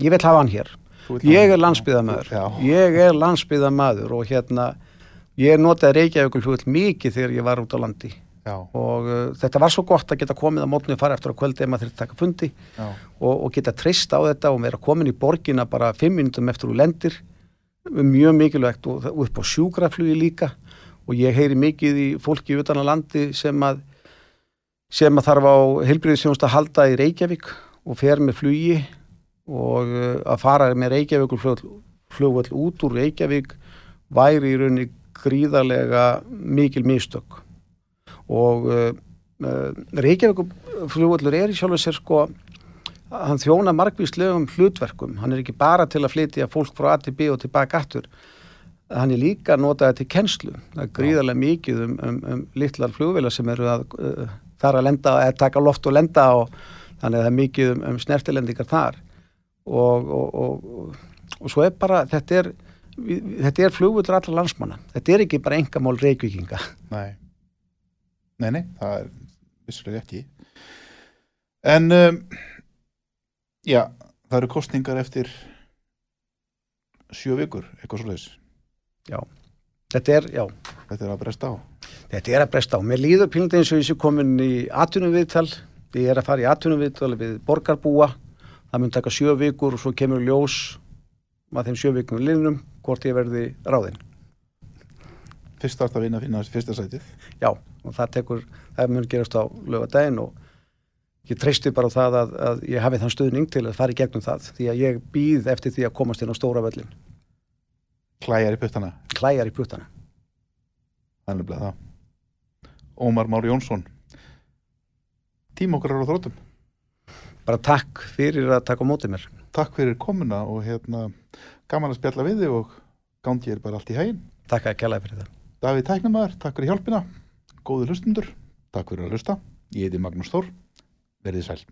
ég vil hafa hann hér. Ég er landsbyðamaður Já. ég er landsbyðamaður og hérna ég notaði Reykjavíkur hlugvöll mikið þegar ég var út á landi Já. og uh, þetta var svo gott að geta komið á mótni og fara eftir á kvöldi ef maður þurfti að taka fundi og, og geta treyst á þetta og vera komin í borgina bara fimm minnum eftir úr lendir. Mjög mikilvægt og, og upp á sjúkraflugi líka. Og ég heyri mikið í fólki utan á landi sem að sem að þarf á heilbriðisjónust að halda í Reykjavík og fer með flugi og uh, að fara með Reykjavíkur flugvöll, flugvöll út úr Reykjavík væri í rauninni gríðarlega mikil mistök og uh, uh, Reykjavíkur flugvöllur er í sjálfu sér sko hann þjóna margvíslegum hlutverkum. Hann er ekki bara til að flytja fólk frá A til B og tilbaka aftur. Hann er líka notaði til kennslu. Það er gríðarlega mikið um, um, um litlar flugvila sem eru að uh, þar að lenda, eða taka loft og lenda og þannig að það er mikið um, um snertilendingar þar. Og, og, og, og, og svo er bara þetta er, þetta er flugvöldur allra landsmanna. Þetta er ekki bara engamál reykvíkinga. Nei. Nei, nei, það er vissulega ekki. En, um, já, það eru kostningar eftir sjö vikur, eitthvað svo leiðis. þetta er, já, Þetta er að bresta á. Þetta er að bresta á. Mér líður pílandi eins og ég sé komin í atvinnuviðtal. Ég er að fara í atvinnuviðtal við borgarbúa. Það mun taka sjö vikur og svo kemur ljós að þeim sjö vikum liðnum hvort ég verði ráðinn. Fyrst það að vinna að finna fyrsta sætið. Já, og það tekur, það mun gerast á lögadaginn og ég treysti bara á það að, að ég hafi þann stuðning til að fara í gegnum það því að ég býð eftir því að komast inn á stóra völlin. Klæjar í puttana. Klæjar í puttana. Þannig að það. Ómar Már Jónsson. Tím okkar er á þróttum. Bara takk fyrir að taka á mótið mér. Takk fyrir komuna og hérna gaman að spjalla við þig og gangi er bara allt í hæginn. Takk að kjallaði fyrir það. Davíð Tæknumæður, takk fyrir hjálpina. Góði hlustundur, takk fyrir að hlusta. Ég heiti Magnús Þór. Verðið sæl.